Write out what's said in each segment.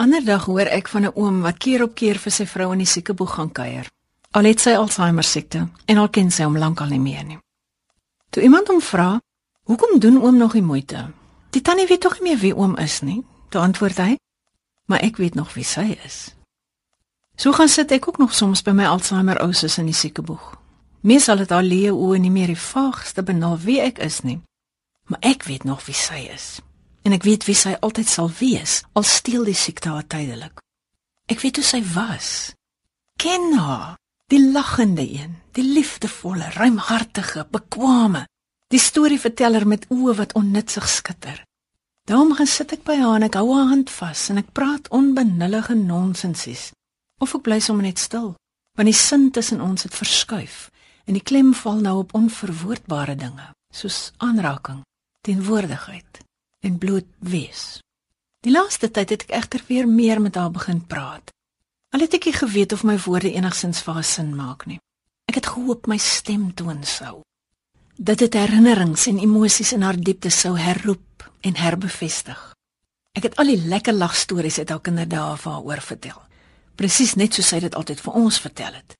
ander dag hoor ek van 'n oom wat keer op keer vir sy vrou in die siekeboeg gaan kuier. Al het sy Alzheimer siekte en al ken sy hom lankal nie meer nie. Toe iemand hom vra, "Hoekom doen oom nog die moeite?" Die tannie weet tog nie meer wie oom is nie. Toe antwoord hy, "Maar ek weet nog wie sy is." So gaan sit ek ook nog soms by my Alzheimer ouses in die siekeboeg. Meesal het haar leë oë nie meer die vaagste benul wie ek is nie. Maar ek weet nog wie sy is. En ek weet wie sy altyd sal wees, al steel die siekte haar tydelik. Ek weet hoe sy was. Ken haar, die lagende een, die liefdevolle, ruimhartige, bekwame, die storieverteller met oë wat onnutsig skitter. Daarom gaan sit ek by haar en ek hou haar hand vas en ek praat onbenullige nonsensies. Of ek bly sommer net stil, want die sin tussen ons het verskuif en die klem val nou op onverwoordbare dinge, soos aanraking, teenwoordigheid en bloot wees. Die laaste tyd het ek egter weer meer met haar begin praat. Al het ek nie geweet of my woorde enigsins vir haar sin maak nie. Ek het gehoop my stem toon sou. Dat dit herinnerings en emosies in haar diepte sou herroep en herbevestig. Ek het al die lekker lagstories uit haar kinderdae vir haar oor vertel. Presies net soos sy dit altyd vir ons vertel het.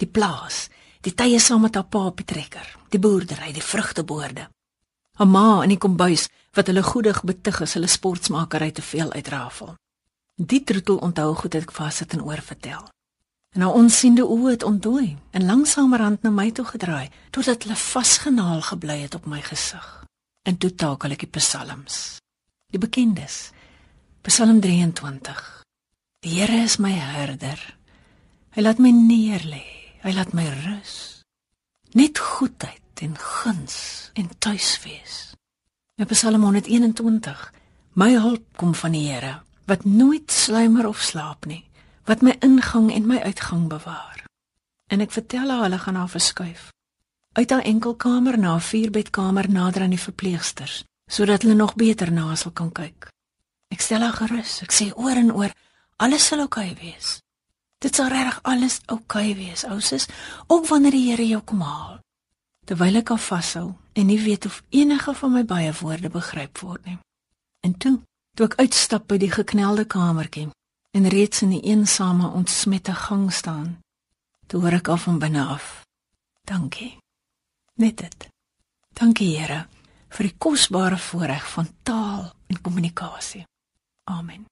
Die plaas, die tye saam met haar pa op die trekker, die boerdery, die vrugteboorde. 'n Ma in die kombuis wat hulle goedig betug is hulle sportsmakery te veel uitrafel. Die troetel onthou goed het ek vassit en oor vertel. En haar onsiende oë het ontdooi en langsamerhand na my toe gedraai totdat hulle vasgenaal gebly het op my gesig. En toe takel ek die psalms. Die bekendes. Psalm 23. Die Here is my herder. Hy laat my neerlê. Hy laat my rus. Net goedheid en guns en tuiswees. In Psalm 121. My hulp kom van die Here wat nooit sluimer of slaap nie, wat my ingang en my uitgang bewaar. En ek vertel haar hulle gaan haar verskuif uit haar enkelkamer na 'n vierbedkamer nader aan die verpleegsters, sodat hulle nog beter na haar kan kyk. Ek stel haar gerus. Ek sê oor en oor, alles sal oukei okay wees. Dit sal reg alles oukei okay wees, ousus, ook wanneer die Here jou kom haal. Terwyl ek haar vashou en nie weet of enige van my baie woorde begryp word nie. En toe Toe ek uitstap by die geknelde kamertjie en reeds in die eensame ontsmette gang staan, toe hoor ek al van binne af. Dankie. Net dit. Dankie Here vir die kosbare voorreg van taal en kommunikasie. Amen.